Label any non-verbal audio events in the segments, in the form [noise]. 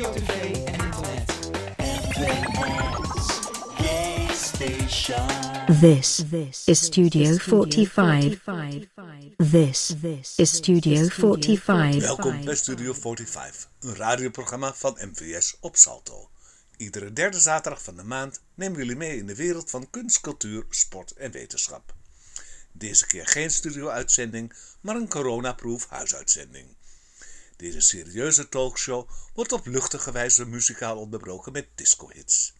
radio, tv en internet. This is Studio 45. This is Studio 45. Welkom bij Studio 45, een radioprogramma van MVS op Salto. Iedere derde zaterdag van de maand nemen jullie mee in de wereld van kunst, cultuur, sport en wetenschap. Deze keer geen studio-uitzending, maar een coronaproof huisuitzending. Deze serieuze talkshow wordt op luchtige wijze muzikaal onderbroken met disco-hits.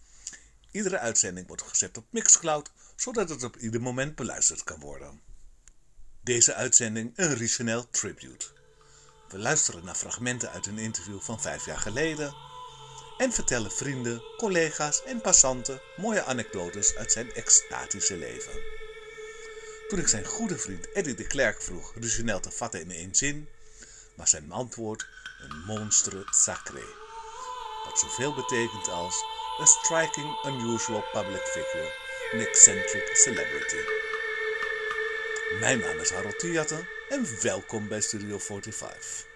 Iedere uitzending wordt gezet op Mixcloud, zodat het op ieder moment beluisterd kan worden. Deze uitzending een Richanel tribute. We luisteren naar fragmenten uit een interview van vijf jaar geleden en vertellen vrienden, collega's en passanten mooie anekdotes uit zijn extatische leven. Toen ik zijn goede vriend Eddie de Klerk vroeg Richanel te vatten in één zin, was zijn antwoord een monstre sacré. Wat zoveel betekent als a striking, unusual public figure, an eccentric celebrity. Mijn naam is Harold Tiatten en welkom bij Studio 45.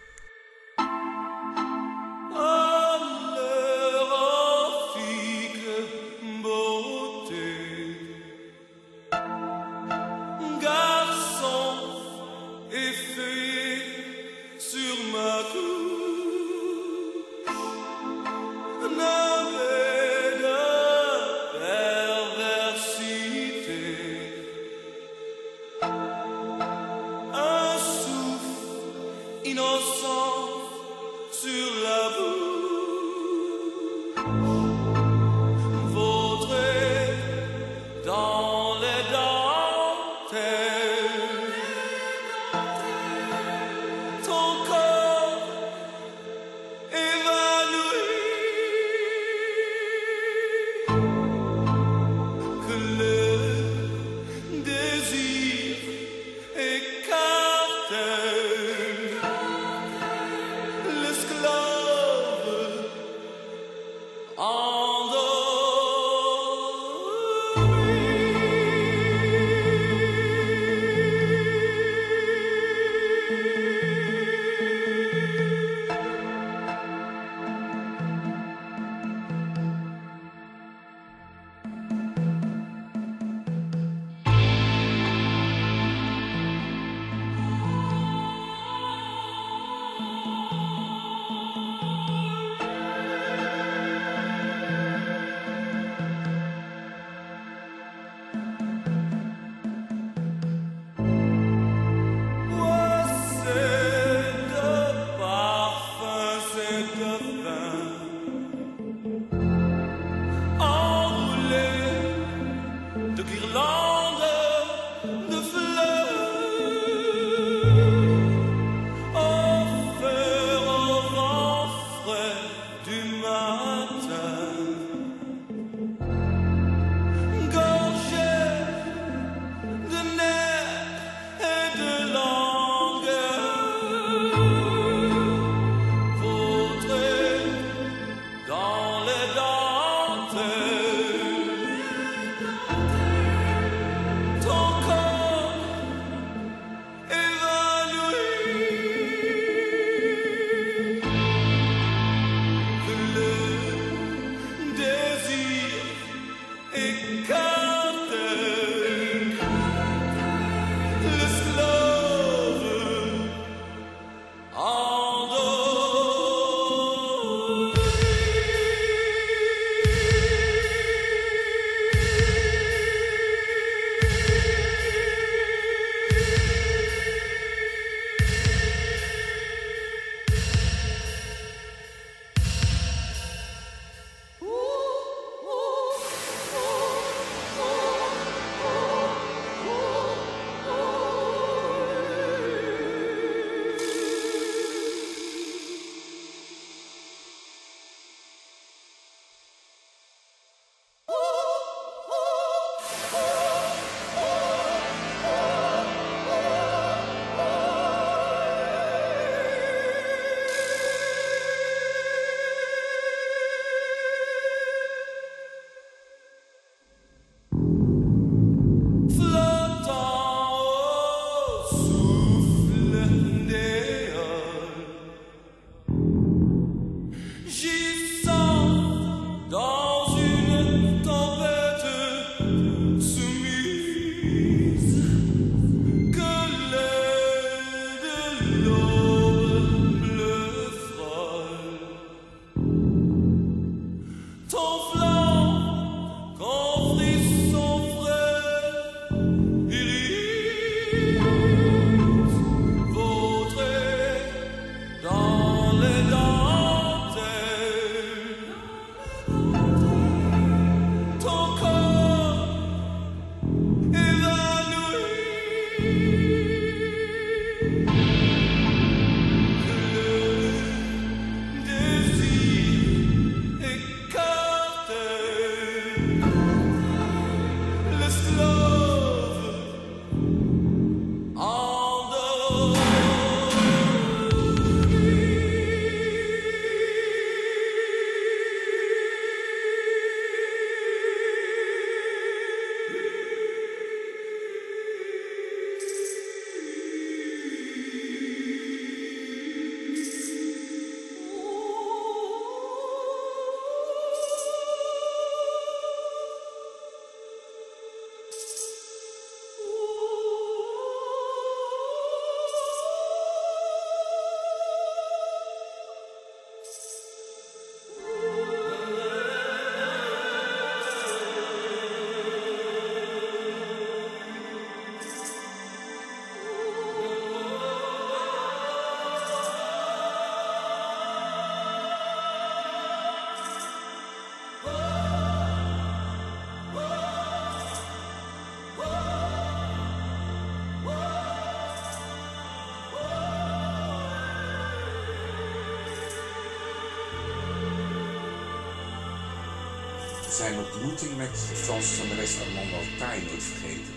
Zijn ontmoeting met Franse zangeres Armand Altaï nooit vergeten.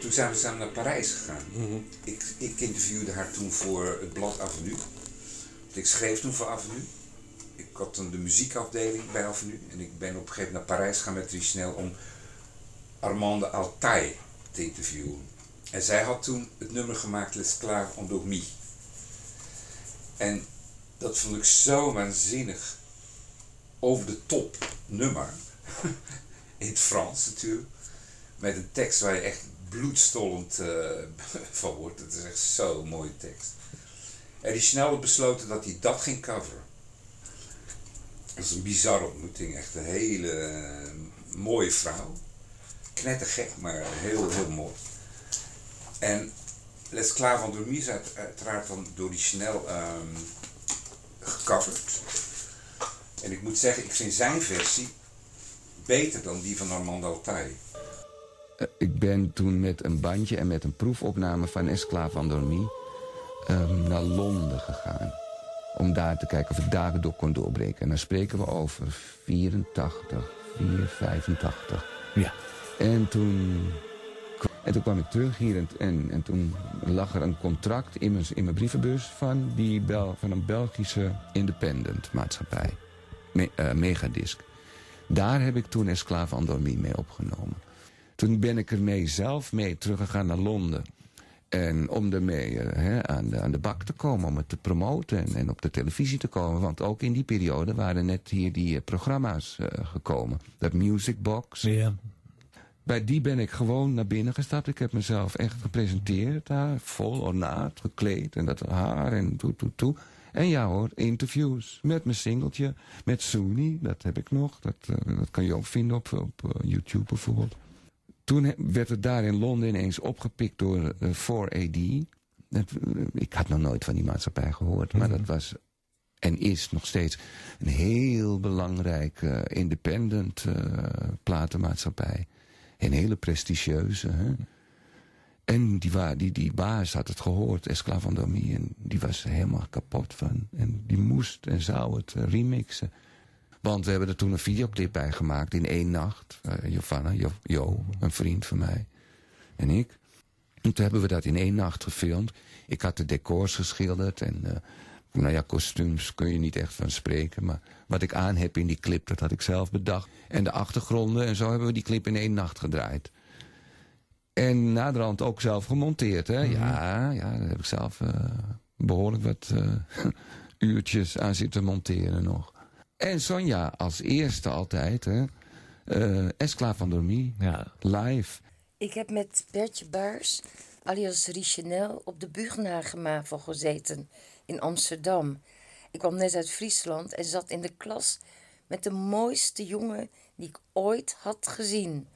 Toen zijn we samen naar Parijs gegaan. ik, ik interviewde haar toen voor het blad Avenue. Ik schreef toen voor Avenue. Ik had toen de muziekafdeling bij Avenue. En ik ben op een gegeven moment naar Parijs gegaan met Richnel om Armande Altaï te interviewen. En zij had toen het nummer gemaakt L'Esclave Endormi. En dat vond ik zo waanzinnig over de top nummer. [laughs] In het Frans natuurlijk. Met een tekst waar je echt bloedstollend eh, [laughs] van wordt. Het is echt zo'n mooie tekst. En die snel besloten dat hij dat ging coveren. Dat is een bizarre ontmoeting. Echt een hele eh, mooie vrouw. Knettergek, maar heel, heel mooi. En van Dormy is uit- uiteraard dan door die snel ehm, gecoverd. En ik moet zeggen, ik vind zijn versie beter dan die van Armand Altaï. Eh, Ik ben toen met een bandje en met een proefopname van Esclave Endormi ehm, naar Londen gegaan. Om daar te kijken of ik daar door kon doorbreken. En dan spreken we over 84, 4, 85. Ja. En toen, en toen kwam ik terug hier en, en, en toen lag er een contract in mijn, in mijn brievenbus van, die Bel, van een Belgische independent maatschappij. Me, eh, Megadisc. Daar heb ik toen Esclave Endormi mee opgenomen. Toen ben ik ermee zelf mee teruggegaan naar Londen. En om ermee eh, hè, aan, de, aan de bak te komen, om het te promoten en, en op de televisie te komen. Want ook in die periode waren net hier die eh, programma's eh, gekomen. Dat Music Box. Bij die ben ik gewoon naar binnen gestapt. Ik heb mezelf echt gepresenteerd daar. Vol ornaat, gekleed en dat haar en toe, toe, toe. En ja hoor, interviews met mijn singeltje. Met Soenie, dat heb ik nog. Dat, eh, dat kan je ook vinden op, op eh, YouTube bijvoorbeeld. Toen werd het daar in Londen ineens opgepikt door eh, 4AD. Dat, eh, ik had nog nooit van die maatschappij gehoord. Maar dat was en is nog steeds een heel belangrijke independent platenmaatschappij. Een hele prestigieuze. Hè? En die, die, die baas had het gehoord, Esclave van en die was er helemaal kapot van. En die moest en zou het eh, remixen. Want we hebben er toen een videoclip bij gemaakt in één nacht. Uh, Jo, een vriend van mij en ik. En toen hebben we dat in één nacht gefilmd. Ik had de decors geschilderd en... eh, nou ja, kostuums kun je niet echt van spreken. Maar wat ik aan heb in die clip, dat had ik zelf bedacht. En de achtergronden en zo hebben we die clip in één nacht gedraaid. En naderhand ook zelf gemonteerd, hè? Ja, ja, daar heb ik zelf eh, behoorlijk wat eh, [laughs] uurtjes aan zitten monteren nog. En Sonja als eerste altijd, hè? eh Esclave van Dormy, Ja. live. Ik heb met Bertje Baars, alias Richenel, op de Bugnagemavel gezeten in Amsterdam. Ik kwam net uit Friesland en zat in de klas met de mooiste jongen die ik ooit had gezien.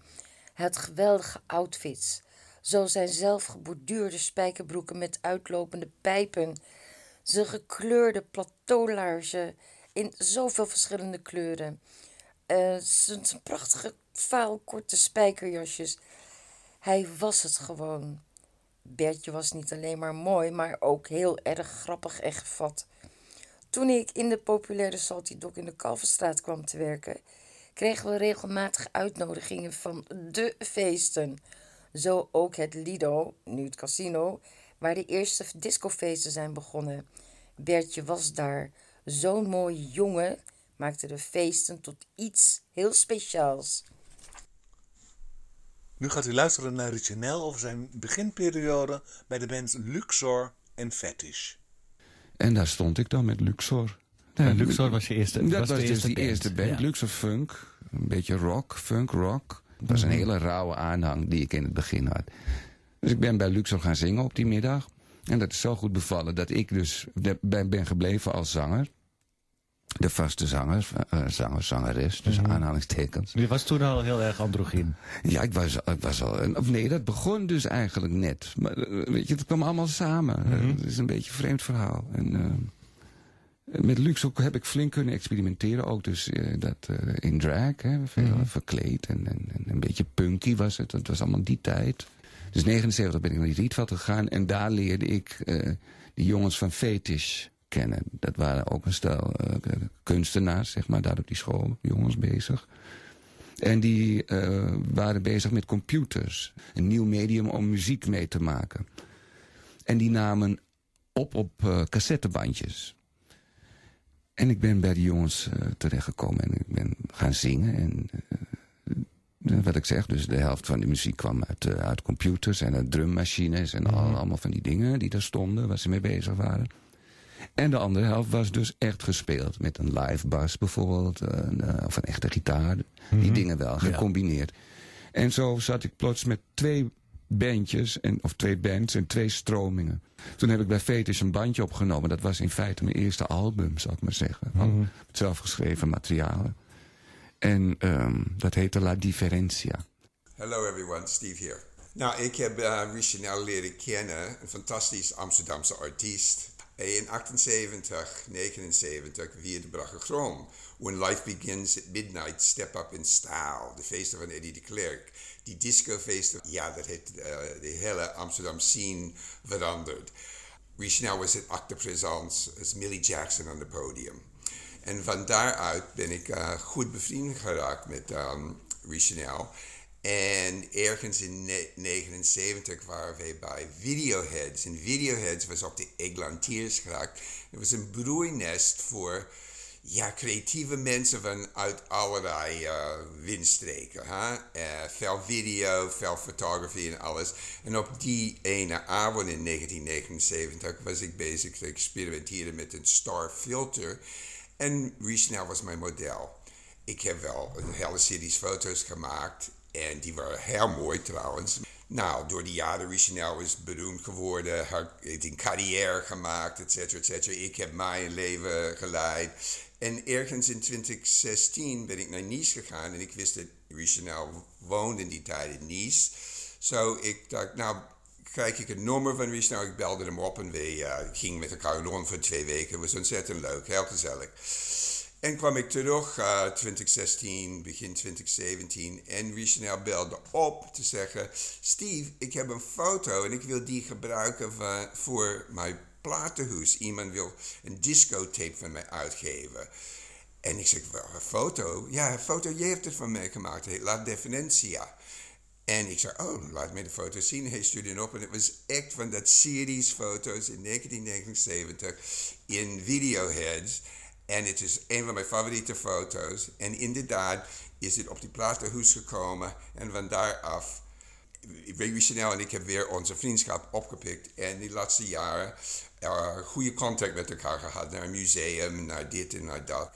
Had geweldige outfits, zoals zijn zelfgeborduurde spijkerbroeken met uitlopende pijpen, zijn gekleurde plateaulaarzen in zoveel verschillende kleuren, eh, zijn zijn prachtige vaal korte spijkerjasjes. Hij was het gewoon. Bertje was niet alleen maar mooi, maar ook heel erg grappig en gevat. Toen ik in de populaire Salty Dog in de Kalverstraat kwam te werken, kregen we regelmatig uitnodigingen van de feesten. Zo ook het Lido, nu het casino, waar de eerste discofeesten zijn begonnen. Bertje was daar. Zo'n mooie jongen maakte de feesten tot iets heel speciaals. Nu gaat u luisteren naar Richenel over zijn beginperiode bij de bands Luxor en Fetish. En daar stond ik dan met Luxor. En Luxor was je eerste Dat was, de dus eerste die band. eerste band, Ja. Luxor Funk. Een beetje rock, funk rock. Het was Mhm. een hele rauwe aanhang die ik in het begin had. Dus ik ben bij Luxor gaan zingen op die middag. En dat is zo goed bevallen dat ik dus ben, gebleven als zanger. De vaste zanger, eh, zanger, zangeres, dus Mhm. aanhalingstekens. Je was toen al heel erg androgyn. Ja, ik was, ik was al. Of nee, dat begon dus eigenlijk net. Maar eh, weet je, het kwam allemaal samen. Mhm. Het is een beetje een vreemd verhaal. En, eh, met Luxe heb ik flink kunnen experimenteren. Ook dus eh, dat eh, in drag, hè, veel Mhm. verkleed. En, en, en een beetje punky was het. Het was allemaal die tijd. Dus 79 ben ik naar die Rietveld gegaan. En daar leerde ik eh die jongens van Fetish kennen. Dat waren ook een stel kunstenaars, zeg maar, daar op die school. Jongens bezig. En die waren bezig met computers. Een nieuw medium om muziek mee te maken. En die namen op op cassettebandjes. En ik ben bij die jongens uh, terechtgekomen en ik ben gaan zingen. En uh, wat ik zeg, dus de helft van die muziek kwam uit, uh, uit computers en uit drummachines en al, allemaal van die dingen die daar stonden, waar ze mee bezig waren. En de andere helft was dus echt gespeeld. Met een live bas bijvoorbeeld. Een, of een echte gitaar. Mm -hmm. Die dingen wel, gecombineerd. Ja. En zo zat ik plots met twee bandjes. En, of twee bands en twee stromingen. Toen heb ik bij Fetish een bandje opgenomen. Dat was in feite mijn eerste album, zou ik maar zeggen. Mm -hmm. Met zelfgeschreven materialen. En um, dat heette La Differencia. Hello everyone, Steve hier. Nou, ik heb uh, Richanel leren kennen. Een fantastisch Amsterdamse artiest. In 78, 79 via de Brachegrom. When Life Begins at Midnight, Step Up in Style. De feesten van Eddie de Klerk. Die discofeesten, ja, dat heeft uh, de hele Amsterdam scene veranderd. Richnell was het acte présence als Millie Jackson aan het podium. En van daaruit ben ik uh, goed bevriend geraakt met um. En ergens in 1979 waren wij bij Videoheads. En Videoheads was op de Eglantiersgracht. Het was een broeinest voor ja, creatieve mensen vanuit allerlei uh, windstreken. Huh? Uh, video, veel fotografie en alles. En op die ene avond in 1979 was ik bezig te experimenteren met een star filter. En Richnell was mijn model. Ik heb wel een hele series foto's gemaakt. En die waren heel mooi trouwens. Nou, door die jaren Richnell is beroemd geworden. Heeft een carrière gemaakt, et cetera, et cetera. Ik heb mijn leven geleid. En ergens in 2016 ben ik naar Nice gegaan. En ik wist dat Richnell woonde in die tijd in Nice. Zo ik dacht, nou, krijg ik het nummer van Richnell. Ik belde hem op en we uh, gingen met elkaar rond voor twee weken. Het was ontzettend leuk, heel gezellig. En kwam ik terug uh, 2016, begin 2017. En Richnell belde op te zeggen: Steve, ik heb een foto en ik wil die gebruiken van, voor mijn platenhoes. Iemand wil een discotape van mij uitgeven. En ik zeg: wel, een foto? Ja, een foto, jij hebt het van mij gemaakt. Heet La Differencia. En ik zei, oh, laat me de foto's zien. Hij stuurde het op en het was echt van dat series foto's in 1979 in Videoheads. En het is een van mijn favoriete foto's. En inderdaad is het op die platenhoes gekomen. En van daaraf, Baby Chanel en ik hebben weer onze vriendschap opgepikt. En die laatste jaren uh, goede contact met elkaar gehad. Naar een museum, naar dit en naar dat.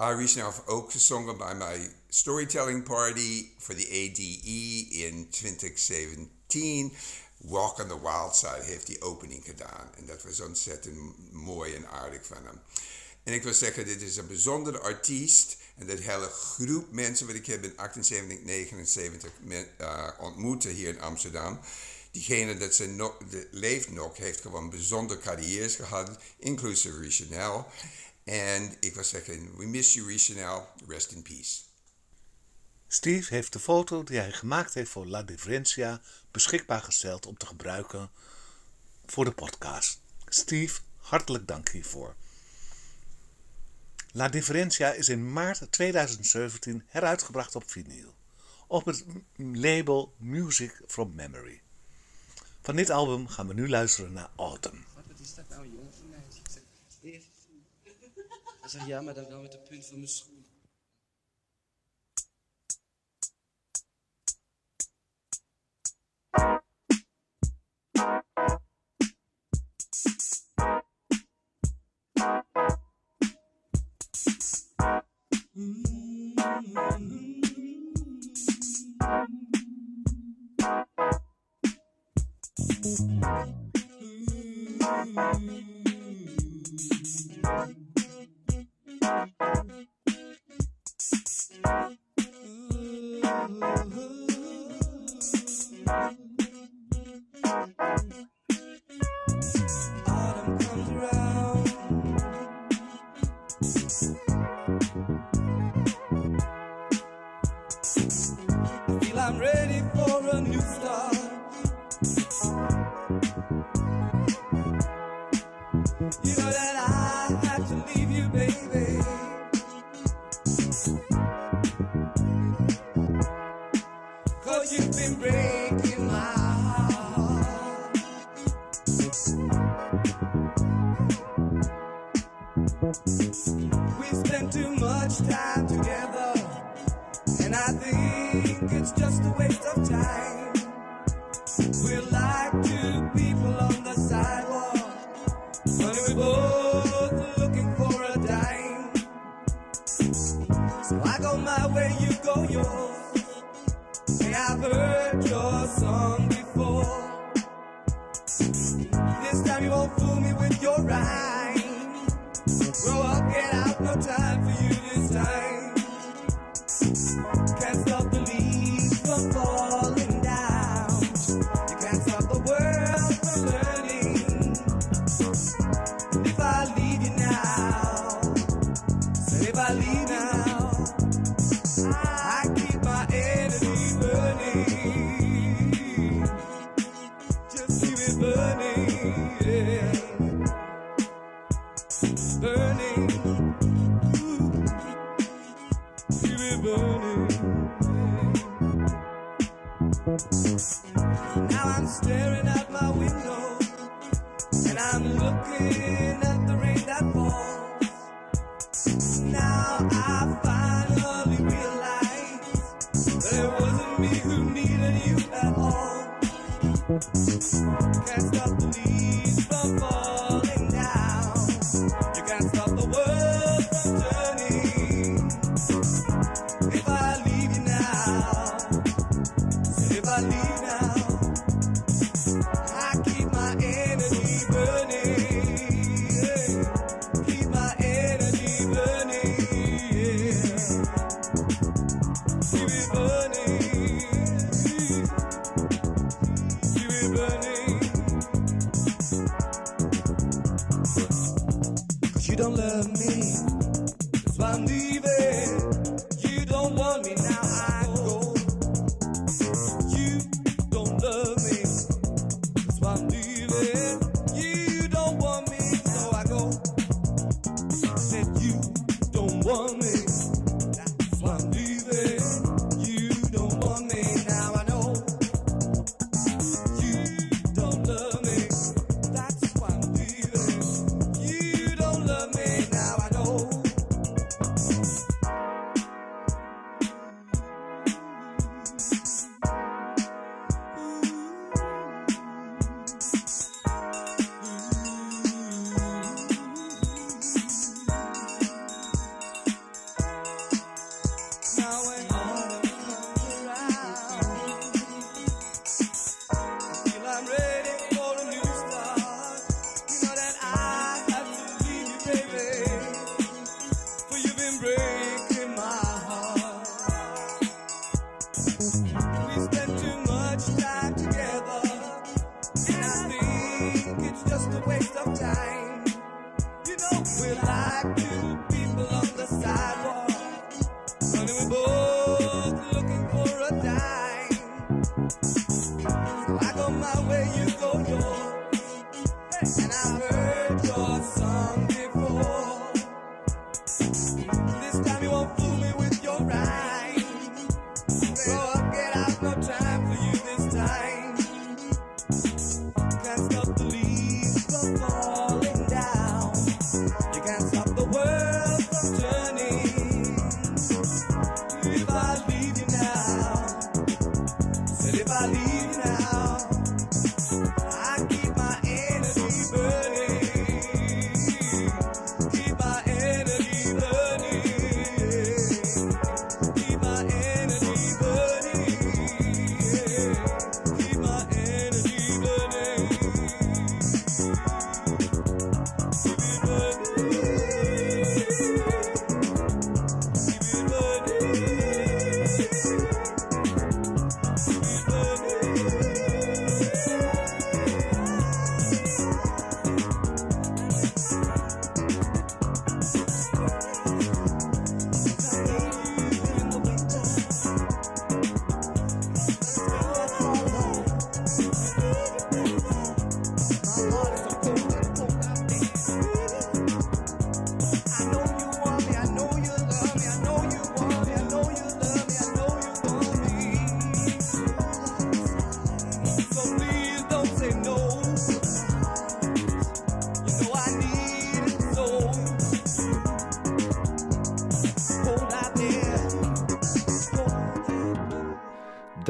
Uh, Chanel heeft ook gezongen bij mijn storytelling party voor de ADE in 2017. Walk on the Wild Side heeft die opening gedaan. En dat was ontzettend mooi en aardig van hem. En ik wil zeggen, dit is een bijzondere artiest. En dat hele groep mensen wat ik heb in 78, 79 met, uh, hier in Amsterdam. Diegene dat ze nog, leeft nog, heeft gewoon bijzondere carrières gehad, inclusief Richanel. En ik wil zeggen, we miss you Richanel, rest in peace. Steve heeft de foto die hij gemaakt heeft voor La Differencia beschikbaar gesteld om te gebruiken voor de podcast. Steve, hartelijk dank hiervoor. La Differencia is in maart 2017 heruitgebracht op vinyl. Op het label Music from Memory. Van dit album gaan we nu luisteren naar Autumn. Wat is dat nou, jongen? Hij zegt ja, maar dan wel met de punt van mijn schoen. Autumn This time you won't fool me with your rhyme. Grow up, get out, no time. yeah.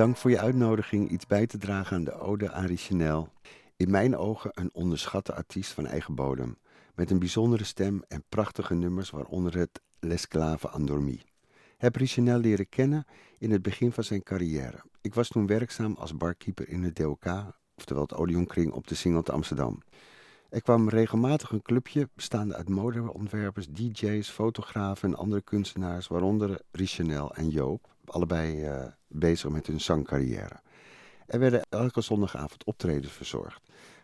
Dank voor je uitnodiging iets bij te dragen aan de Ode aan Richenel. In mijn ogen een onderschatte artiest van eigen bodem. Met een bijzondere stem en prachtige nummers, waaronder het L'Esclave Endormi. Heb Richenel leren kennen in het begin van zijn carrière. Ik was toen werkzaam als barkeeper in het DOK, oftewel het Odeonkring op de Singel te Amsterdam. Er kwam regelmatig een clubje bestaande uit modeontwerpers, DJ's, fotografen en andere kunstenaars, waaronder Richenel en Joop, allebei eh, bezig met hun zangcarrière. Er werden elke zondagavond optredens verzorgd.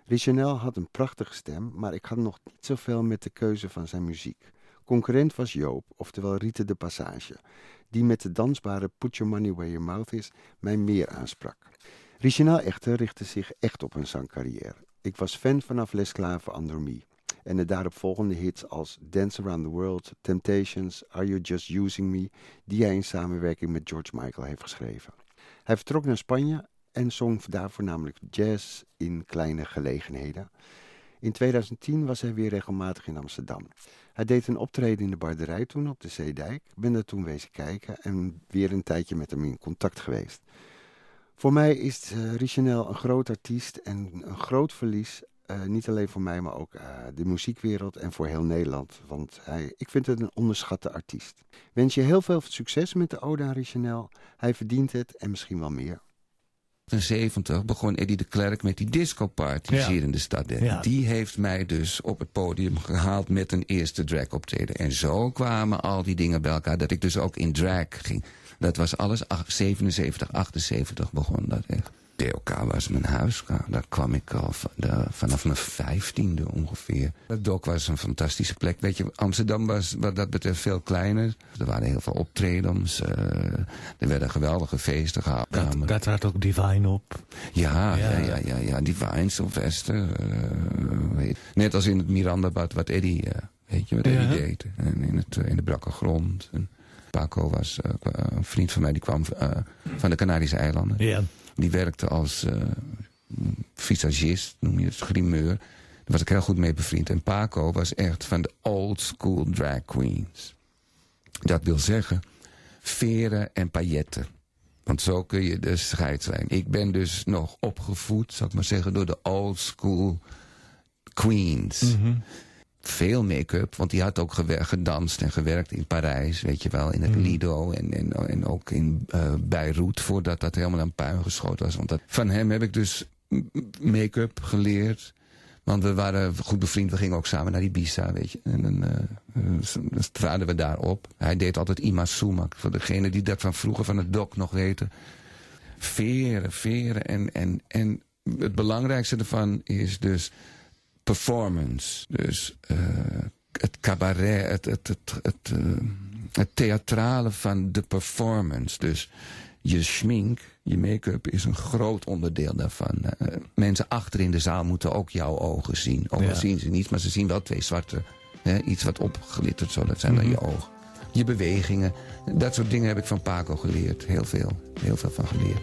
Richenel had een prachtige stem, maar ik had nog niet zoveel met de keuze van zijn muziek. Concurrent was Joop, oftewel Rite de Passage, die met de dansbare Put Your Money Where Your Mouth Is mij meer aansprak. Richenel echter richtte zich echt op een zangcarrière. Ik was fan vanaf L'Esclave Endormi en de daaropvolgende hits als Dance Around the World, Temptations, Are You Just Using Me, die hij in samenwerking met George Michael heeft geschreven. Hij vertrok naar Spanje en zong daar voornamelijk jazz in kleine gelegenheden. In 2010 was hij weer regelmatig in Amsterdam. Hij deed een optreden in de Barderij toen op de Zeedijk. Ben daar toen wezen kijken en weer een tijdje met hem in contact geweest. Voor mij is uh, Richenel een groot artiest en een groot verlies. Uh, niet alleen voor mij, maar ook uh, de muziekwereld en voor heel Nederland. Want hij, ik vind het een onderschatte artiest. Wens je heel veel succes met de Ode aan Richenel. Hij verdient het en misschien wel meer. 1970 begon Eddie de Klerk met die discoparties Ja. hier in de stad. Ja. Die heeft mij dus op het podium gehaald met een eerste drag optreden. En zo kwamen al die dingen bij elkaar dat ik dus ook in drag ging. Dat was alles ach- 77, 78 begon dat echt. DOK was mijn huiskamer. Daar kwam ik al vanaf mijn vijftiende ongeveer. Het DOK was een fantastische plek. Weet je, Amsterdam was wat dat betreft veel kleiner. Er waren heel veel optredens. eh, er werden geweldige feesten gehouden. Dat, dat had ook Divine op. Ja, ja, Ja. ja, ja, ja. Divine, Sylvester. eh, net als in het Mirandabad wat Eddie, eh, weet je, wat Ja. Eddie deed. En in, het, in de brakke grond. En Paco was een vriend van mij, die kwam van de Canarische eilanden. Ja. Die werkte als eh, visagist, noem je het, grimeur. Daar was ik heel goed mee bevriend. En Paco was echt van de old school drag queens. Dat wil zeggen, veren en pailletten. Want zo kun je de scheidslijn. Ik ben dus nog opgevoed, zal ik maar zeggen, door de old school queens. Veel make-up, want die had ook gedanst en gewerkt in Parijs, weet je wel, in het Lido en, en, en ook in eh Beirut, voordat dat helemaal aan puin geschoten was. Want dat, van hem heb ik dus make-up geleerd. Want we waren goed bevriend, we gingen ook samen naar Ibiza, weet je. En dan, dan traden we daar op. Hij deed altijd Ima Sumak, voor degene die dat van vroeger van het dok nog weten. Veren, veren en, en, en het belangrijkste ervan is dus performance. Dus eh, het cabaret, het, het, het, het, eh, het theatrale van de performance. Dus je schmink, je make-up is een groot onderdeel daarvan. Eh, mensen achter in de zaal moeten ook jouw ogen zien. Ook al Ja. zien ze niet, maar ze zien wel twee zwarte. Hè, iets wat opglittert, zo, dat zijn dan je ogen. Je bewegingen, dat soort dingen heb ik van Paco geleerd. Heel veel, heel veel van geleerd.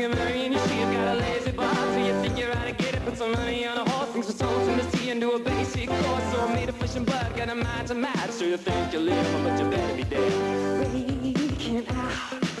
It merry in your sheep. Got a lazy bar, so you think you're out to get it. Put some money on a horse, things for souls in the sea, and do a basic course. So I made a flesh and blood, got a mind to match. So you think you live, but you better be dead. Waking out.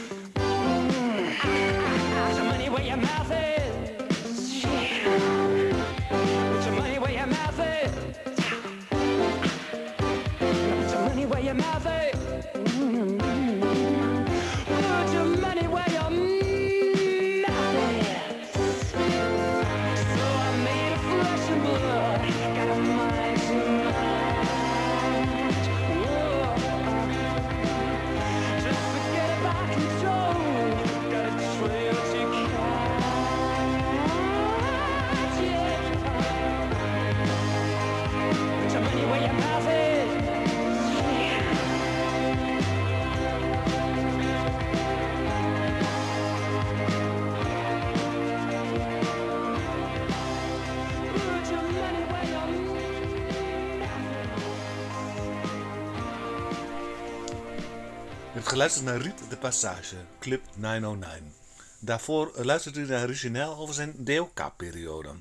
Geluisterd naar Riet de Passage, Club 909. Daarvoor luisterde u naar Origineel over zijn DOK-periode.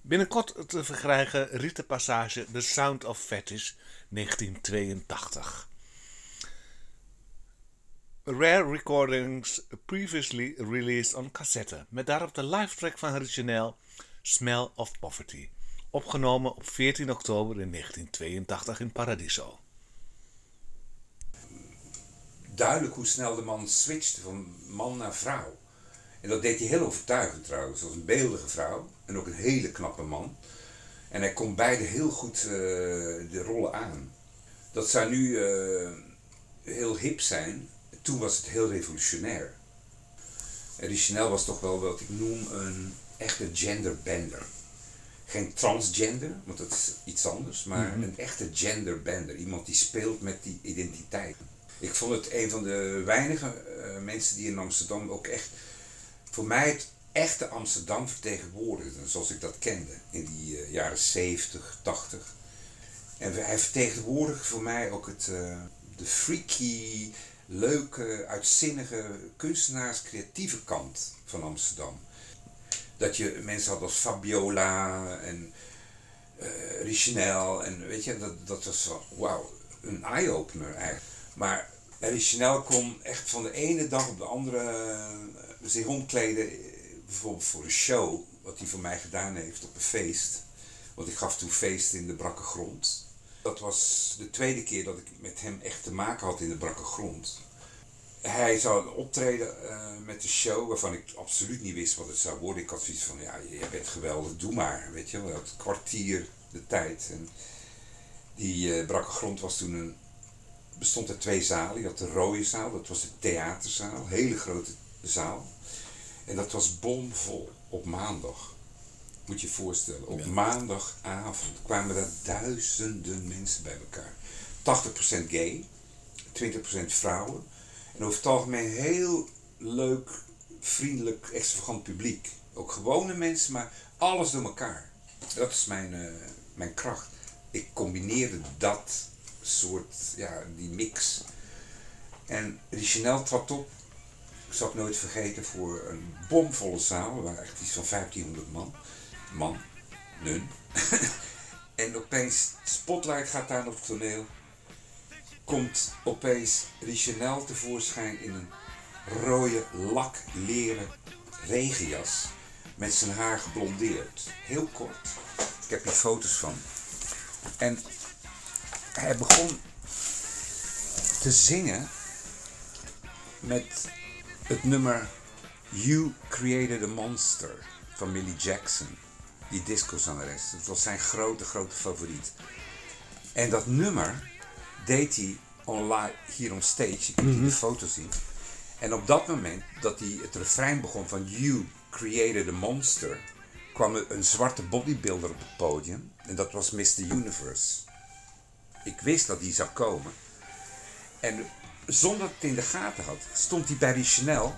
Binnenkort te verkrijgen Riet de Passage The Sound of Fetish 1982. Rare recordings previously released on cassette, met daarop de live track van Origineel Smell of Poverty, opgenomen op 14 oktober in 1982 in Paradiso. Duidelijk hoe snel de man switchte van man naar vrouw. En dat deed hij heel overtuigend trouwens. Als een beeldige vrouw en ook een hele knappe man. En hij kon beide heel goed eh, de rollen aan. Dat zou nu eh, heel hip zijn. Toen was het heel revolutionair. En die Chanel was toch wel wat ik noem een echte genderbender. Geen transgender, want dat is iets anders, maar Mhm. een echte genderbender. Iemand die speelt met die identiteit. Ik vond het een van de weinige eh, mensen die in Amsterdam ook echt, voor mij het echte Amsterdam vertegenwoordigde, zoals ik dat kende in die eh, jaren 70, 80. En hij vertegenwoordigde voor mij ook het, eh, de freaky, leuke, uitzinnige, kunstenaars creatieve kant van Amsterdam. Dat je mensen had als Fabiola en eh Richinel en weet je, dat, dat was wauw, een eye-opener eigenlijk. Maar Richinel kon echt van de ene dag op de andere eh, zich omkleden, eh, bijvoorbeeld voor een show, wat hij voor mij gedaan heeft op een feest. Want ik gaf toen feest in de brakke grond. Dat was de tweede keer dat ik met hem echt te maken had in de brakke grond. Hij zou optreden eh, met de show waarvan ik absoluut niet wist wat het zou worden. Ik had zoiets van, ja, jij bent geweldig, doe maar. Weet je wel, het kwartier de tijd. Die eh, brakke grond was toen een, bestond uit twee zalen. Je had de rode zaal, dat was de theaterzaal, hele grote zaal. En dat was bomvol op maandag. Moet je je voorstellen, op maandagavond kwamen daar duizenden mensen bij elkaar. 80% gay, 20% vrouwen. En over het algemeen heel leuk, vriendelijk, extravagant publiek. Ook gewone mensen, maar alles door elkaar. Dat is mijn, eh, mijn kracht. Ik combineerde dat soort, ja, die mix. En die Chanel trad op, ik zal het nooit vergeten, voor een bomvolle zaal. Waren echt iets van 1500 man. Man, nun. [laughs] en opeens, spotlight gaat aan op het toneel. Komt opeens Richenel tevoorschijn in een rode lakleren regenjas. Met zijn haar geblondeerd. Heel kort. Ik heb hier foto's van. En hij begon te zingen met het nummer You Created a Monster van Millie Jackson. Die discozangeres. Dat was zijn grote, grote favoriet. En dat nummer deed hij online, hier on stage. Je kunt hier de foto zien. En op dat moment dat hij het refrein begon van You Created a Monster, kwam er een zwarte bodybuilder op het podium. En dat was Mr. Universe. Ik wist dat die zou komen. En zonder dat het in de gaten had, stond hij bij die Chanel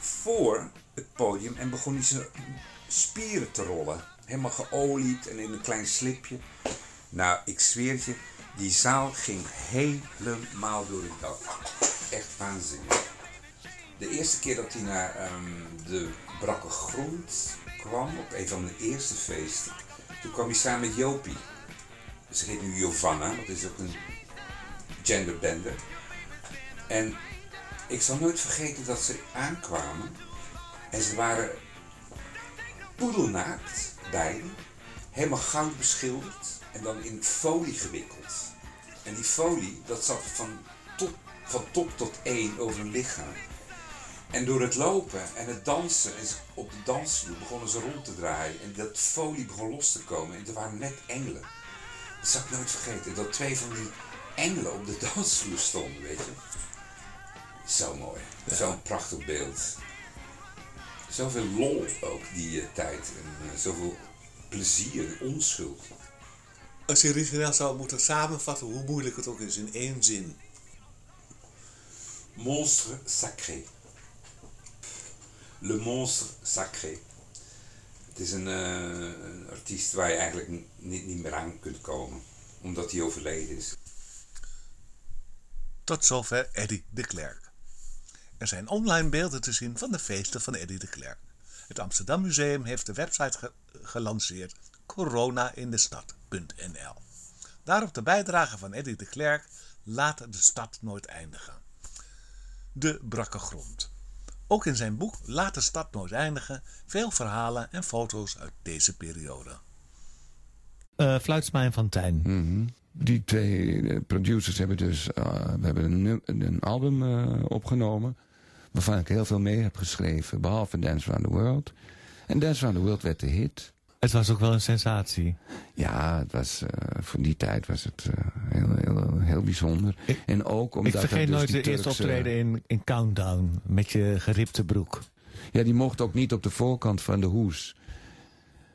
voor het podium en begon hij zijn spieren te rollen. Helemaal geolied en in een klein slipje. Nou, ik zweer je, die zaal ging helemaal door het dak. Echt waanzinnig. De eerste keer dat hij naar ehm, de Brakke Grond kwam, op een van de eerste feesten, toen kwam hij samen met Jopie. Ze heet nu Giovanna, dat is ook een genderbender. En ik zal nooit vergeten dat ze aankwamen en ze waren poedelnaakt, beiden, helemaal goud beschilderd en dan in folie gewikkeld. En die folie, dat zat van top, van top tot één over hun lichaam. En door het lopen en het dansen en ze- op de dansvloer begonnen ze rond te draaien. En dat folie begon los te komen. En er waren net engelen. Dat zal ik nooit vergeten. Dat twee van die engelen op de [laughs] dansvloer stonden, weet je. Zo mooi. Zo'n prachtig beeld. Zoveel lol ook die eh, tijd. En eh, zoveel plezier en onschuld. Als je origineel zou moeten samenvatten, hoe moeilijk het ook is, in één zin. Monstre sacré. Le monstre sacré. Het is een, eh, een artiest waar je eigenlijk niet, niet meer aan kunt komen. Omdat hij overleden is. Tot zover Eddy de Klerk. Er zijn online beelden te zien van de feesten van Eddy de Klerk. Het Amsterdam Museum heeft de website ge- gelanceerd coronaindestad.nl. Daarop de bijdrage van Eddy de Klerk Laat de stad nooit eindigen. De brakke grond. Ook in zijn boek Laat de stad nooit eindigen veel verhalen en foto's uit deze periode. Eh Fluitsma en Van Tijn. Mhm. Die twee eh, producers hebben dus eh, we hebben een, een album eh, opgenomen. Waarvan ik heel veel mee heb geschreven. Behalve Dance Around the World. En Dance Around the World werd de hit. Het was ook wel een sensatie. Ja, het was, eh, voor die tijd was het eh, heel, heel, heel bijzonder. en ook omdat Ik vergeet er dus nooit de eerste optreden in, in Countdown. Met je geripte broek. Ja, die mocht ook niet op de voorkant van de hoes.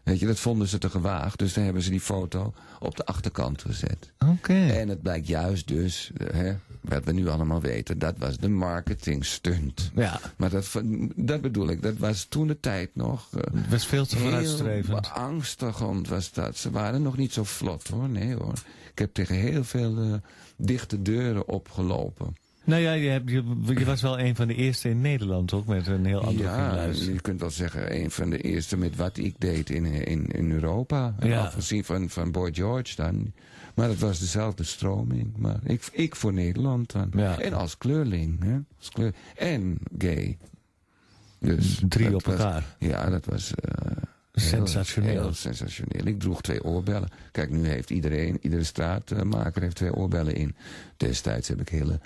Weet je, dat vonden ze te gewaagd. Dus dan hebben ze die foto op de achterkant gezet. Oké. En het blijkt juist dus, hè, wat we nu allemaal weten, dat was de marketing stunt. Ja. Maar dat, dat bedoel ik, dat was toen de tijd nog. eh, Het was veel te vooruitstrevend. beangstigend was dat. Ze waren nog niet zo vlot hoor, nee hoor. Ik heb tegen heel veel eh, dichte deuren opgelopen. Nou ja, je, hebt, je, je was wel een van de eerste in Nederland ook met een heel ander Ja, je kunt wel zeggen, een van de eerste met wat ik deed in, in, in Europa. Ja. Afgezien van, van Boy George dan. Maar het was dezelfde stroming. Maar ik, ik voor Nederland dan. Ja. En als kleurling. Hè? Als kleur, en gay. Dus Drie op was- elkaar. Ja, dat was... eh, heel- Sensationeel. Heel sensationeel. Ik droeg twee oorbellen. Kijk, nu heeft iedereen, iedere straatmaker heeft twee oorbellen in. Destijds heb ik hele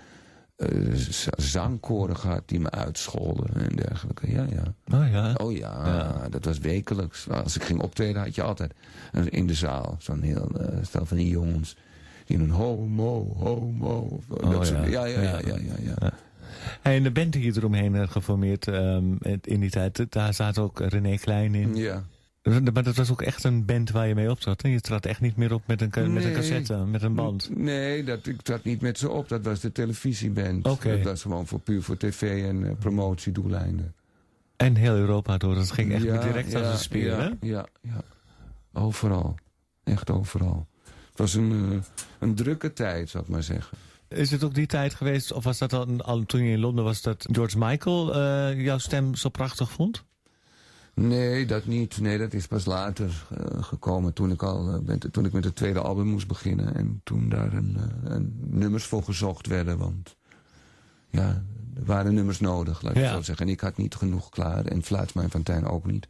eh, z- zangkoren gehad die me uitscholden en dergelijke. Ja, ja. Oh ja. Oh ja, Ja. dat was wekelijks. Als ik ging optreden had je altijd een- in de zaal zo'n heel eh, stel van die jongens. Die doen homo, homo. dat Oh, soort- ja. ja, ja, ja, Ja. Hey, en de band die je eromheen had geformeerd ehm, in die tijd, daar zat ook René Klein in. Ja. Maar dat was ook echt een band waar je mee optrad. Hè? Je trad echt niet meer op met een, met een cassette, met een band. Nee, dat, ik trad niet met ze op. Dat was de televisieband. Dat was gewoon voor, puur voor tv en eh, promotiedoeleinden. En heel Europa door. Dat ging echt Ja, direct ja, als een speer, ja, hè? Ja, ja. Overal. Echt overal. Het was een, eh, een drukke tijd, zou ik maar zeggen. Is het ook die tijd geweest, of was dat al, al toen je in Londen was, dat George Michael eh, jouw stem zo prachtig vond? Nee, dat niet. Nee, dat is pas later eh, gekomen toen ik al eh, ben, toen ik met het tweede album moest beginnen. En toen daar een, eh, een nummers voor gezocht werden. Want ja, er waren nummers nodig, laat ik Ja. zo zeggen. En ik had niet genoeg klaar. En Fluitsma en Fontijn ook niet.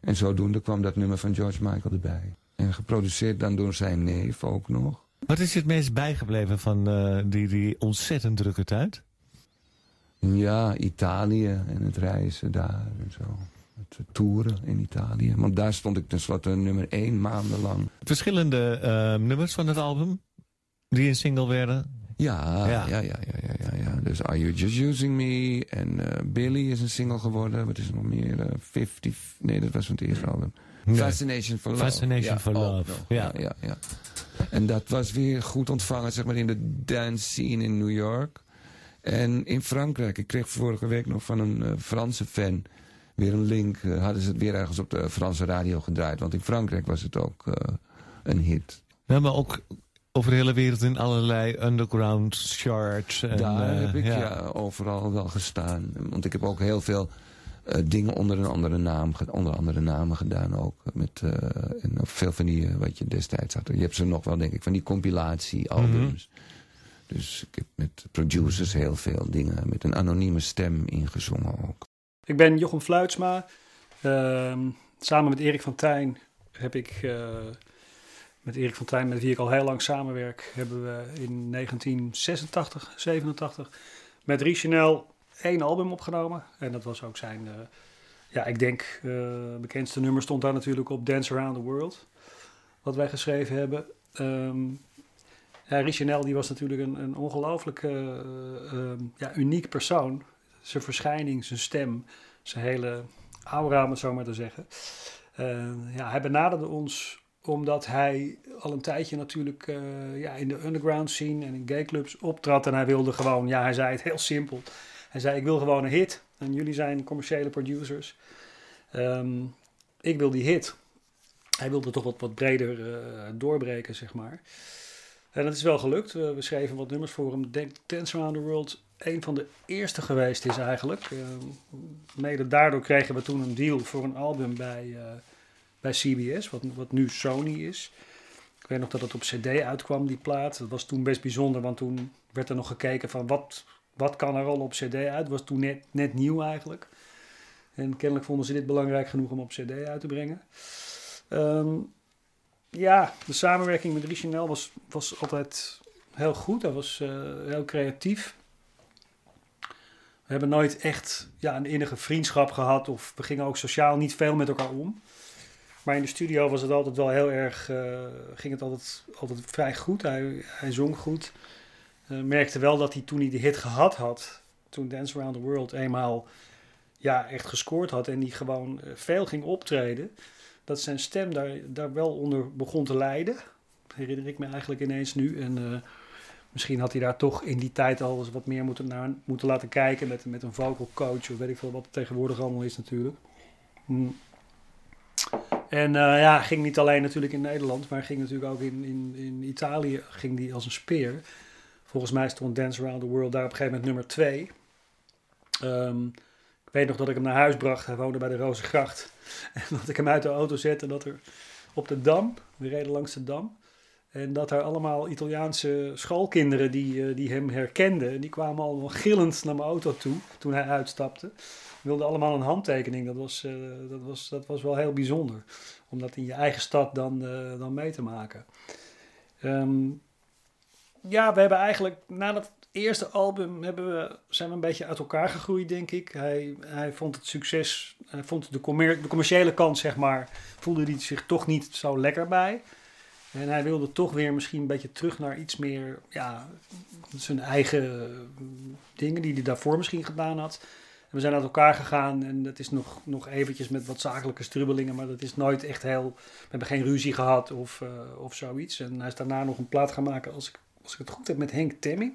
En zodoende kwam dat nummer van George Michael erbij. En geproduceerd dan door zijn neef ook nog. Wat is je het meest bijgebleven van die, die ontzettend drukke tijd? Ja, Italië en het reizen daar en zo. Het toeren in Italië. Want daar stond ik tenslotte nummer één maandenlang. Verschillende eh, nummers van het album, die een single werden. Ja, Ja. ja, ja, ja, ja. Dus Are You Just Using Me? En eh, Billy is een single geworden. Wat is er nog meer? Eh, 50, nee, dat was van het eerste album. Nee. Fascination for Love. Fascination Ja, for ook Love. Ja, ja, ja. En dat was weer goed ontvangen, zeg maar, in de dance scene in New York. En in Frankrijk. Ik kreeg vorige week nog van een eh, Franse fan weer een link. Eh, hadden ze het weer ergens op de Franse radio gedraaid. Want in Frankrijk was het ook eh, een hit. Ja, maar ook over de hele wereld in allerlei underground charts. En, Daar eh, heb ik ja. overal wel gestaan. Want ik heb ook heel veel dingen onder een andere naam, onder andere namen gedaan ook. Met, en veel van die, wat je destijds had. Je hebt ze nog wel, denk ik, van die compilatiealbums. Dus ik heb met producers heel veel dingen met een anonieme stem ingezongen ook. Ik ben Jochem Fluitsma. Ehm, samen met Erik van Tijn heb ik, eh, met Erik van Tijn, met wie ik al heel lang samenwerk, hebben we in 1986, 87 met Richenel één album opgenomen. En dat was ook zijn, eh, ja, ik denk, eh, bekendste nummer stond daar natuurlijk op Dance Around the World. Wat wij geschreven hebben. Ehm ja, die was natuurlijk een, een ongelooflijk ja, uniek persoon. Zijn verschijning, zijn stem, zijn hele aura, om het zo maar te zeggen. Eh, ja, hij benaderde ons omdat hij al een tijdje natuurlijk eh, ja, in de underground scene en in gayclubs optrad. En hij wilde gewoon, ja, hij zei het heel simpel. Hij zei, ik wil gewoon een hit. En jullie zijn commerciële producers. Ehm, ik wil die hit. Hij wilde toch wat, wat breder eh, doorbreken, zeg maar. En dat is wel gelukt. Eh, we schreven wat nummers voor hem. Dance Around the World een van de eerste geweest is eigenlijk. Eh, mede daardoor kregen we toen een deal voor een album bij, eh, bij CBS, wat, wat nu Sony is. Ik weet nog dat het op CD uitkwam, die plaat. Dat was toen best bijzonder, want toen werd er nog gekeken van wat, wat kan er al op CD uit. Het was toen net, net nieuw eigenlijk. En kennelijk vonden ze dit belangrijk genoeg om op CD uit te brengen. Ehm, ja, de samenwerking met Richinel was, was altijd heel goed. Hij was eh, heel creatief. We hebben nooit echt ja, een innige vriendschap gehad. Of we gingen ook sociaal niet veel met elkaar om. Maar in de studio was het altijd wel heel erg. eh, ging het altijd, altijd vrij goed. Hij, hij zong goed. Eh, merkte wel dat hij toen hij de hit gehad had. Toen Dance Around the World eenmaal ja, echt gescoord had. En die gewoon eh, veel ging optreden. Dat zijn stem daar, daar wel onder begon te lijden. Herinner ik me eigenlijk ineens nu. En misschien had hij daar toch in die tijd al eens wat meer moeten, naar moeten laten kijken. Met, met een vocal coach of weet ik veel wat het tegenwoordig allemaal is natuurlijk. Mm. En eh, ja, ging niet alleen natuurlijk in Nederland, maar ging natuurlijk ook in, in, in Italië ging die als een speer. Volgens mij stond Dance Around the World daar op een gegeven moment nummer 2. Ehm, ik weet nog dat ik hem naar huis bracht. Hij woonde bij de Rozengracht. [laughs] En dat ik hem uit de auto zette en dat er op de Dam, we reden langs de Dam. En dat er allemaal Italiaanse schoolkinderen die, eh, die hem herkenden. En die kwamen allemaal gillend naar mijn auto toe toen hij uitstapte. Wilden allemaal een handtekening. Dat was, eh, dat was, dat was wel heel bijzonder. Om dat in je eigen stad dan, eh, dan mee te maken. Ehm, ja, we hebben eigenlijk na dat eerste album hebben we, zijn we een beetje uit elkaar gegroeid, denk ik. Hij, hij vond het succes, hij vond de, de commerciële kant, zeg maar, voelde hij zich toch niet zo lekker bij. En hij wilde toch weer misschien een beetje terug naar iets meer, ja, zijn eigen eh, dingen die hij daarvoor misschien gedaan had. En we zijn uit elkaar gegaan en dat is nog, nog eventjes met wat zakelijke strubbelingen, maar dat is nooit echt heel, we hebben geen ruzie gehad of, eh, of zoiets. En hij is daarna nog een plaat gaan maken, als ik, als ik het goed heb, met Henk Temming.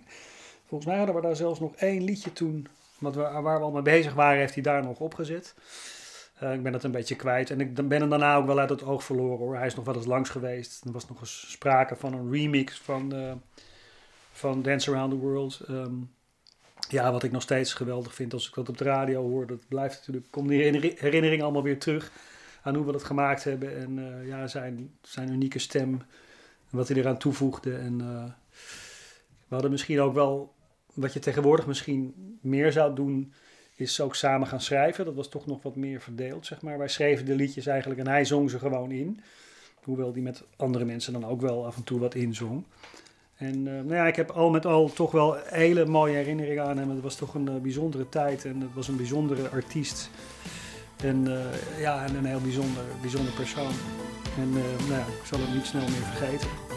Volgens mij hadden we daar zelfs nog één liedje toen, wat we, waar we al mee bezig waren, heeft hij daar nog opgezet. Eh, ik ben het een beetje kwijt. En ik ben hem daarna ook wel uit het oog verloren hoor. Hij is nog wel eens langs geweest. Er was nog eens sprake van een remix van, eh, van Dance Around the World. Ehm, ja, wat ik nog steeds geweldig vind als ik dat op de radio hoor. Dat blijft natuurlijk, komt die herinner- herinnering allemaal weer terug aan hoe we dat gemaakt hebben. En eh, ja, zijn, zijn unieke stem. En wat hij eraan toevoegde. En we hadden misschien ook wel, wat je tegenwoordig misschien meer zou doen, is ook samen gaan schrijven. Dat was toch nog wat meer verdeeld, zeg maar. Wij schreven de liedjes eigenlijk en hij zong ze gewoon in. Hoewel die met andere mensen dan ook wel af en toe wat inzong. En eh, nou ja, ik heb al met al toch wel hele mooie herinneringen aan hem. Het was toch een eh, bijzondere tijd en het was een bijzondere artiest. En eh, ja, en een heel bijzonder, bijzonder persoon. En nou ja, ik zal hem niet snel meer vergeten.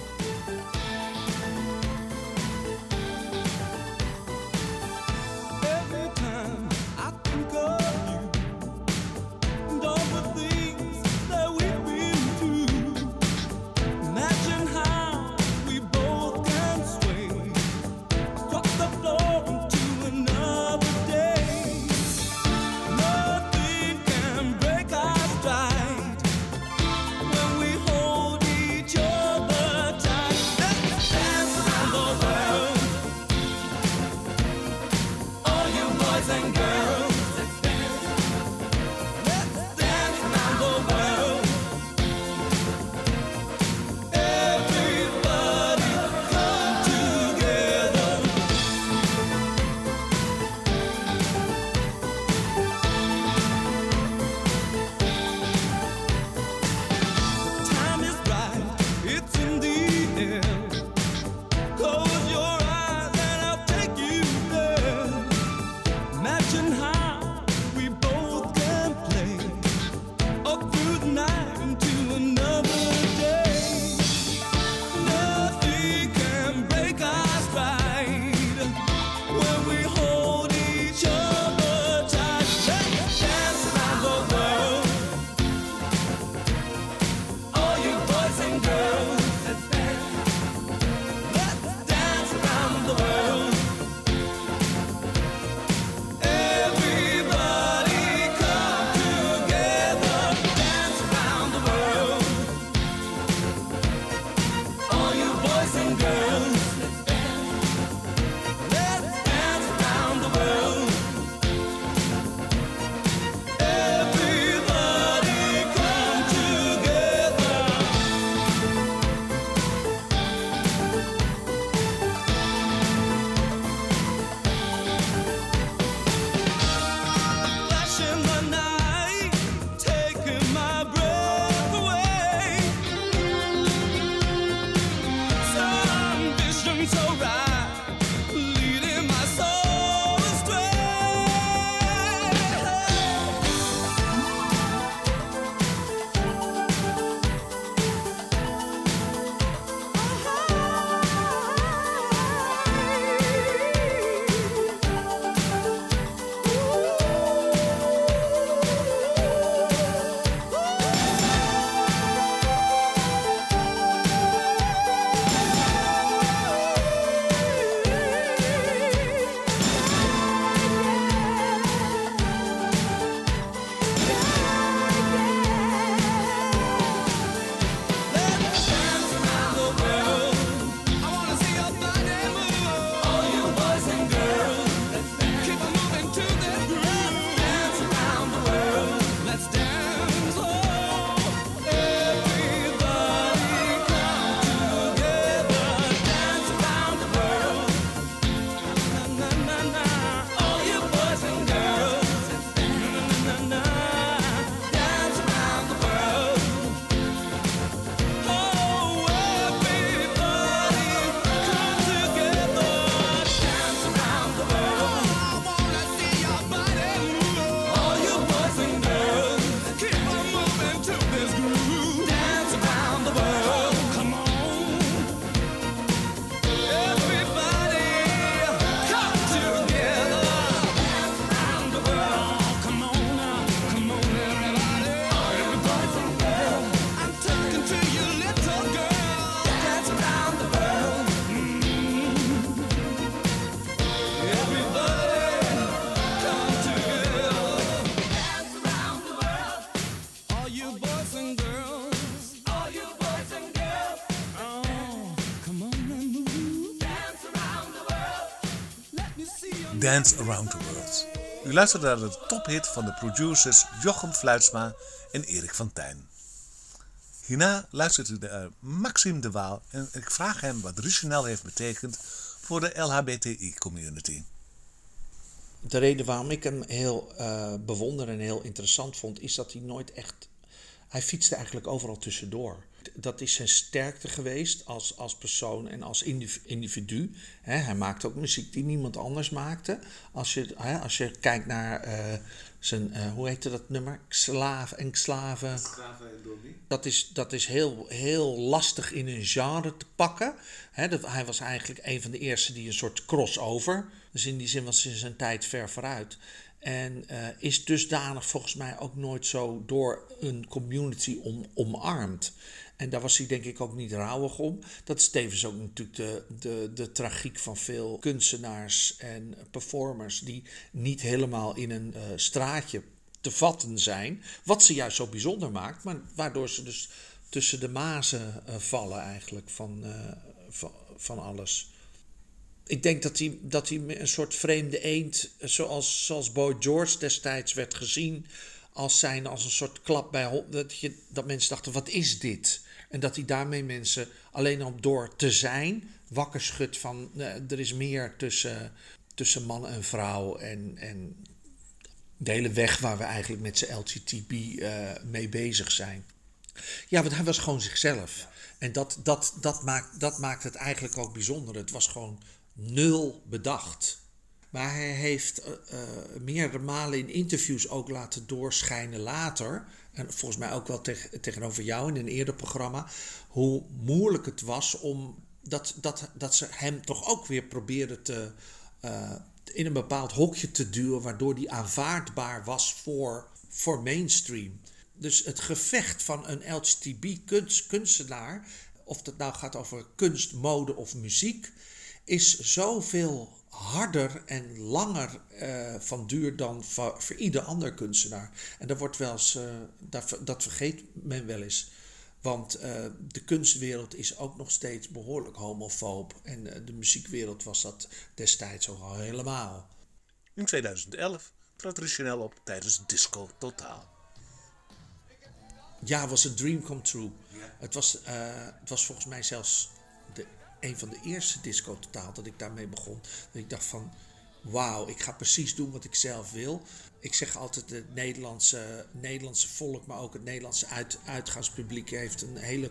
Around the World. U luistert naar de tophit van de producers Jochem Fluitsma en Erik van Tijn. Hierna luistert u naar Maxime de Waal en ik vraag hem wat Richenel heeft betekend voor de LHBTI-community. De reden waarom ik hem heel eh, bewonder en heel interessant vond, is dat hij nooit echt. Hij fietste eigenlijk overal tussendoor. Dat is zijn sterkte geweest als, als persoon en als indiv- individu. Hij maakte ook muziek die niemand anders maakte. Als je, als je kijkt naar eh, zijn, eh, hoe heette dat nummer? Slaaf en Slaven. Dat is, dat is heel, heel lastig in een genre te pakken. Dat, hij was eigenlijk een van de eerste die een soort crossover. Dus in die zin was hij zijn tijd ver vooruit. En eh, is dusdanig volgens mij ook nooit zo door een community om, omarmd. En daar was hij denk ik ook niet rouwig om. Dat is tevens ook natuurlijk de, de, de tragiek van veel kunstenaars en performers die niet helemaal in een eh, straatje te vatten zijn. Wat ze juist zo bijzonder maakt, maar waardoor ze dus tussen de mazen eh, vallen eigenlijk van, eh, van, van alles. Ik denk dat hij, dat hij een soort vreemde eend, zoals, zoals Boy George destijds werd gezien, als zijn als een soort klap bij dat, je, dat mensen dachten: wat is dit? En dat hij daarmee mensen alleen al door te zijn wakker schudt van eh, er is meer tussen, tussen man en vrouw en, en de hele weg waar we eigenlijk met z'n LGTB eh, mee bezig zijn. Ja, want hij was gewoon zichzelf. En dat, dat, dat, maakt, dat maakt het eigenlijk ook bijzonder. Het was gewoon nul bedacht. Maar hij heeft eh, eh, meerdere malen in interviews ook laten doorschijnen later. En volgens mij ook wel teg- tegenover jou in een eerder programma. Hoe moeilijk het was om. Dat, dat, dat ze hem toch ook weer probeerden te. eh, in een bepaald hokje te duwen. Waardoor die aanvaardbaar was voor, voor mainstream. Dus het gevecht van een LGTB-kunstenaar. Of het nou gaat over kunst, mode of muziek is zoveel harder en langer eh, van duur dan voor, voor ieder ander kunstenaar. En dat wordt wel eens, eh, dat, dat vergeet men wel eens. Want eh, de kunstwereld is ook nog steeds behoorlijk homofoob. En de muziekwereld was dat destijds ook al helemaal. In 2011 trad Richenel op tijdens Disco Totaal. Ja, het was een dream come true. Het, was, het was volgens mij zelfs een van de eerste disco totaal dat ik daarmee begon. Dat ik dacht van, wauw, ik ga precies doen wat ik zelf wil. Ik zeg altijd, het Nederlandse, Nederlandse volk, maar ook het Nederlandse uit, uitgaanspubliek heeft een hele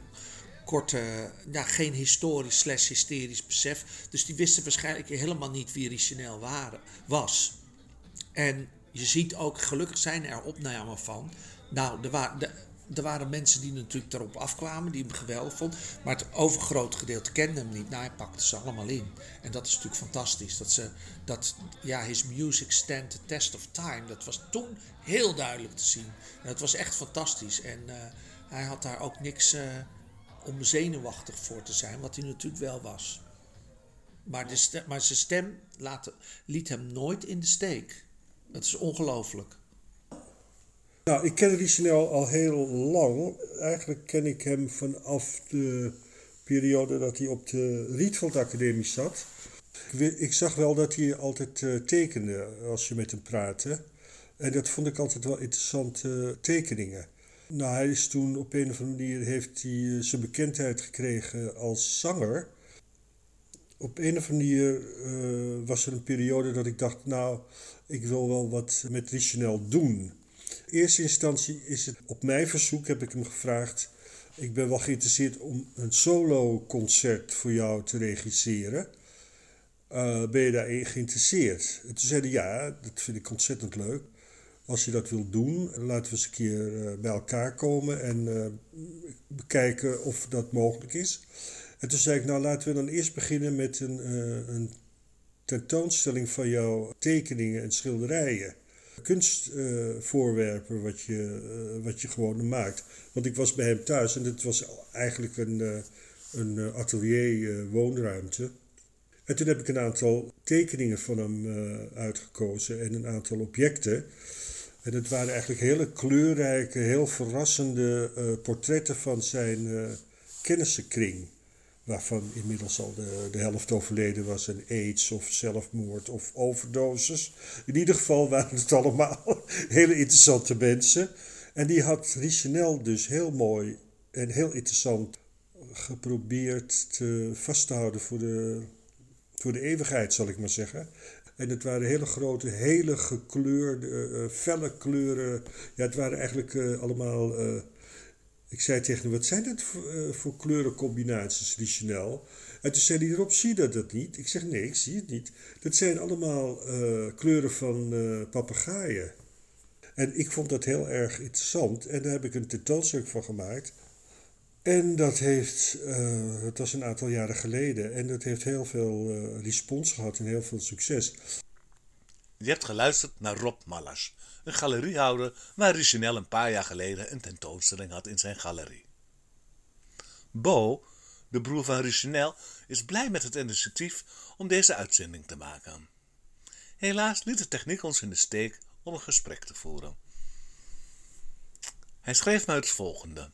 korte, ja, geen historisch slash hysterisch besef. Dus die wisten waarschijnlijk helemaal niet wie Richenel waren, was. En je ziet ook, gelukkig zijn er opnamen van. Nou, wa- de- er waren mensen die natuurlijk daarop afkwamen, die hem geweldig vonden. Maar het overgrote gedeelte kende hem niet. Nou, hij pakte ze allemaal in. En dat is natuurlijk fantastisch. Dat ze, dat, ja, his music stand the test of time. Dat was toen heel duidelijk te zien. En dat was echt fantastisch. En eh, hij had daar ook niks eh, om zenuwachtig voor te zijn, wat hij natuurlijk wel was. Maar, de stem, maar zijn stem laat, liet hem nooit in de steek. Dat is ongelooflijk. Nou, ik ken Richenel al heel lang. Eigenlijk ken ik hem vanaf de periode dat hij op de Rietveld Academie zat. Ik, zag wel dat hij altijd eh, tekende als je met hem praatte. En dat vond ik altijd wel interessante tekeningen. Nou, hij is toen op een of andere manier heeft hij eh, zijn bekendheid gekregen als zanger. Op een of andere manier eh, was er een periode dat ik dacht, nou, ik wil wel wat met Richenel doen. In eerste instantie is het op mijn verzoek, heb ik hem gevraagd. Ik ben wel geïnteresseerd om een solo-concert voor jou te regisseren. Eh, ben je daarin geïnteresseerd? En toen zei hij ja, dat vind ik ontzettend leuk. Als je dat wilt doen, laten we eens een keer eh, bij elkaar komen en eh, bekijken of dat mogelijk is. En toen zei ik, nou laten we dan eerst beginnen met een, een tentoonstelling van jouw tekeningen en schilderijen. Kunstvoorwerpen wat, je, eh, wat je gewoon maakt. Want ik was bij hem thuis en het was eigenlijk een, eh, een eh, atelier woonruimte. En toen heb ik een aantal tekeningen van hem uitgekozen en een aantal objecten. En het waren eigenlijk hele kleurrijke, heel verrassende portretten van zijn kennissenkring. Waarvan inmiddels al de, de helft overleden was en aids of zelfmoord of overdoses. In ieder geval waren het allemaal [laughs] hele interessante mensen. En die had Richenel dus heel mooi en heel interessant geprobeerd te vast te houden voor de, voor de eeuwigheid, zal ik maar zeggen. En het waren hele grote, hele gekleurde, eh, felle kleuren. Ja, het waren eigenlijk eh, allemaal. eh, ik zei tegen hem: wat zijn dat voor, eh, voor kleurencombinaties? En toen zei hij erop: zie dat, dat niet? Ik zeg: nee, ik zie het niet. Dat zijn allemaal eh, kleuren van eh papegaaien. En ik vond dat heel erg interessant. En daar heb ik een tentoonstuk van gemaakt. En dat heeft, het was een aantal jaren geleden, en dat heeft heel veel respons gehad en heel veel succes. Je hebt geluisterd naar Rob Mallas, een galeriehouder waar Richenel een paar jaar geleden een tentoonstelling had in zijn galerie. Bo, de broer van Richenel, is blij met het initiatief om deze uitzending te maken. Helaas liet de techniek ons in de steek om een gesprek te voeren. Hij schreef mij het volgende.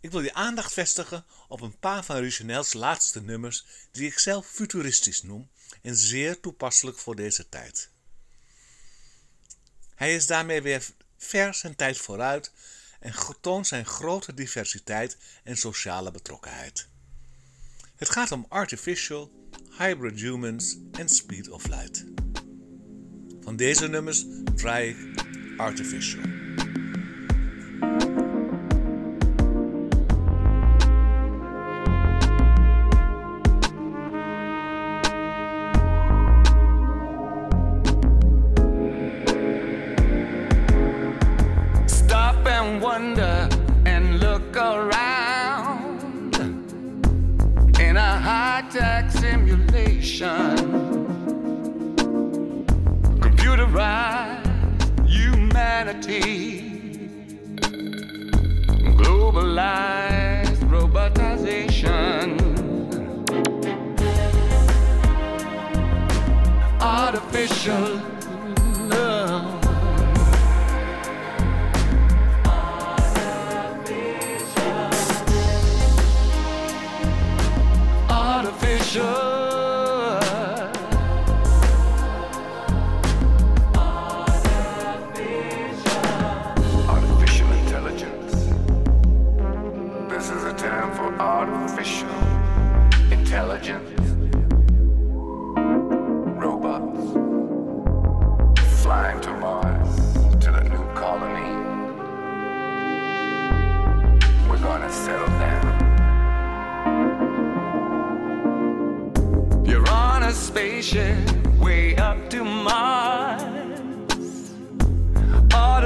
Ik wil je aandacht vestigen op een paar van Richenels laatste nummers die ik zelf futuristisch noem en zeer toepasselijk voor deze tijd. Hij is daarmee weer ver zijn tijd vooruit en toont zijn grote diversiteit en sociale betrokkenheid. Het gaat om artificial, hybrid humans en speed of light. Van deze nummers draai ik artificial.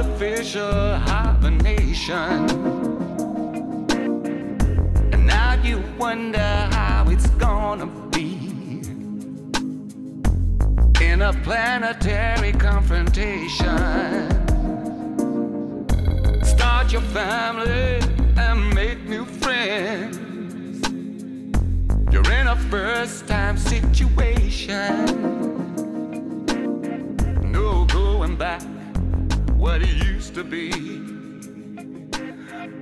Artificial hibernation. And now you wonder how it's gonna be in a planetary confrontation. Start your family and make new friends. You're in a first time situation. No going back what it used to be.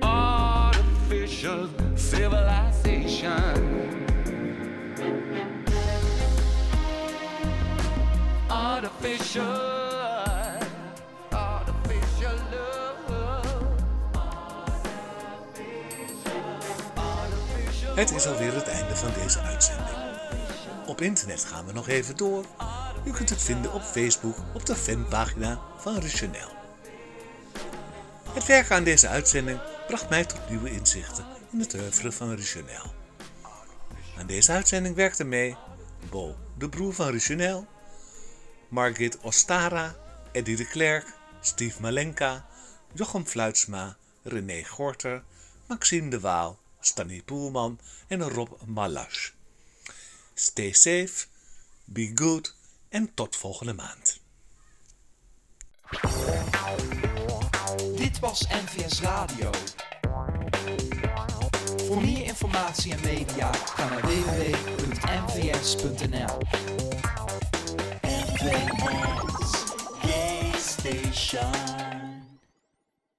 Artificial civilization. Artificial. Het is alweer het einde van deze uitzending. Op internet gaan we nog even door. U kunt het vinden op Facebook op de fanpagina van Richenel. Het werk aan deze uitzending bracht mij tot nieuwe inzichten in het oeuvre van Richenel. Aan deze uitzending werkten mee Bo, de broer van Richenel, Margit Ostara, Eddie de Klerk, Steve Malenka, Jochem Fluitsma, René Gorter, Maxime de Waal, Stanny Poelman en Rob Malas. Stay safe, be good en tot volgende maand. Dit was NVS Radio. Voor meer informatie en media ga naar www.nvs.nl. NVS Station.